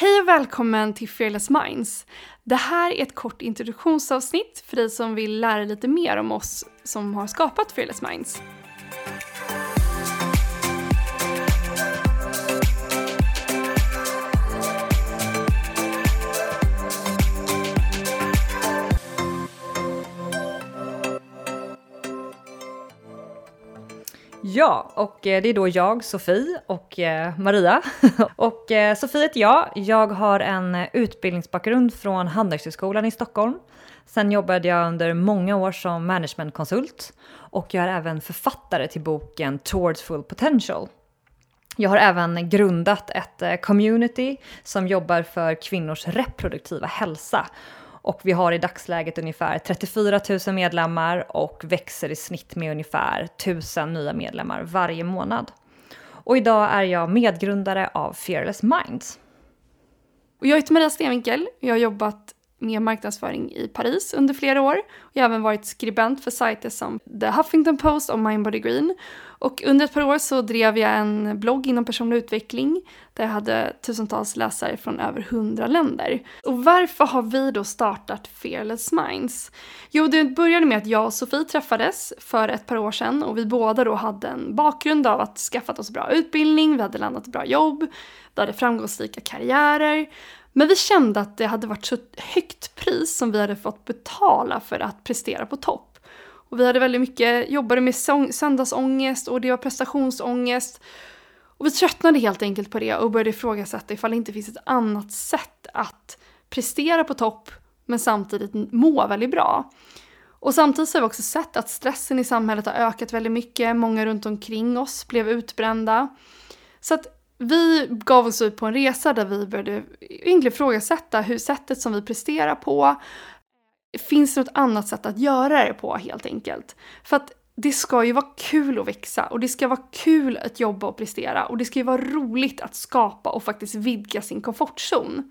Hej och välkommen till Fearless Minds. Det här är ett kort introduktionsavsnitt för dig som vill lära lite mer om oss som har skapat Fearless Minds. Ja, och eh, det är då jag, Sofie och eh, Maria. och eh, Sofie heter jag. Jag har en utbildningsbakgrund från Handelshögskolan i Stockholm. Sen jobbade jag under många år som managementkonsult och jag är även författare till boken Towards Full Potential. Jag har även grundat ett community som jobbar för kvinnors reproduktiva hälsa och vi har i dagsläget ungefär 34 000 medlemmar och växer i snitt med ungefär 1000 nya medlemmar varje månad. Och idag är jag medgrundare av Fearless Minds. Och jag heter Maria Stenvinkel. Jag har jobbat med marknadsföring i Paris under flera år. Jag har även varit skribent för sajter som The Huffington Post och Mindbody Green. Och under ett par år så drev jag en blogg inom personlig utveckling där jag hade tusentals läsare från över hundra länder. Och varför har vi då startat Fearless Minds? Jo, det började med att jag och Sofie träffades för ett par år sedan och vi båda då hade en bakgrund av att skaffat oss bra utbildning, vi hade landat bra jobb, vi hade framgångsrika karriärer men vi kände att det hade varit så högt pris som vi hade fått betala för att prestera på topp. Och vi hade väldigt mycket, jobbade med söndagsångest och det var prestationsångest. Och vi tröttnade helt enkelt på det och började ifrågasätta ifall det inte finns ett annat sätt att prestera på topp men samtidigt må väldigt bra. Och samtidigt har vi också sett att stressen i samhället har ökat väldigt mycket, många runt omkring oss blev utbrända. Så att vi gav oss ut på en resa där vi började egentligen ifrågasätta hur sättet som vi presterar på, finns det något annat sätt att göra det på helt enkelt? För att det ska ju vara kul att växa och det ska vara kul att jobba och prestera och det ska ju vara roligt att skapa och faktiskt vidga sin komfortzon.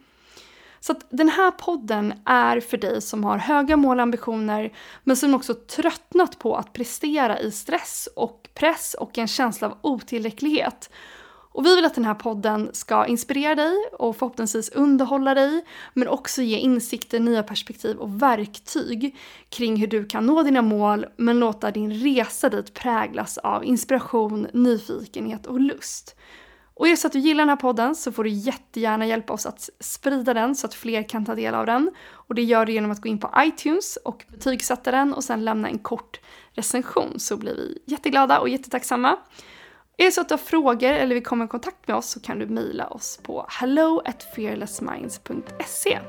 Så att den här podden är för dig som har höga mål och ambitioner men som också tröttnat på att prestera i stress och press och en känsla av otillräcklighet och vi vill att den här podden ska inspirera dig och förhoppningsvis underhålla dig, men också ge insikter, nya perspektiv och verktyg kring hur du kan nå dina mål, men låta din resa dit präglas av inspiration, nyfikenhet och lust. Och är det så att du gillar den här podden så får du jättegärna hjälpa oss att sprida den så att fler kan ta del av den. Och det gör du genom att gå in på iTunes och betygsätta den och sen lämna en kort recension så blir vi jätteglada och jättetacksamma. Är det så att du har frågor eller vill komma i kontakt med oss så kan du mejla oss på hello at fearlessminds.se.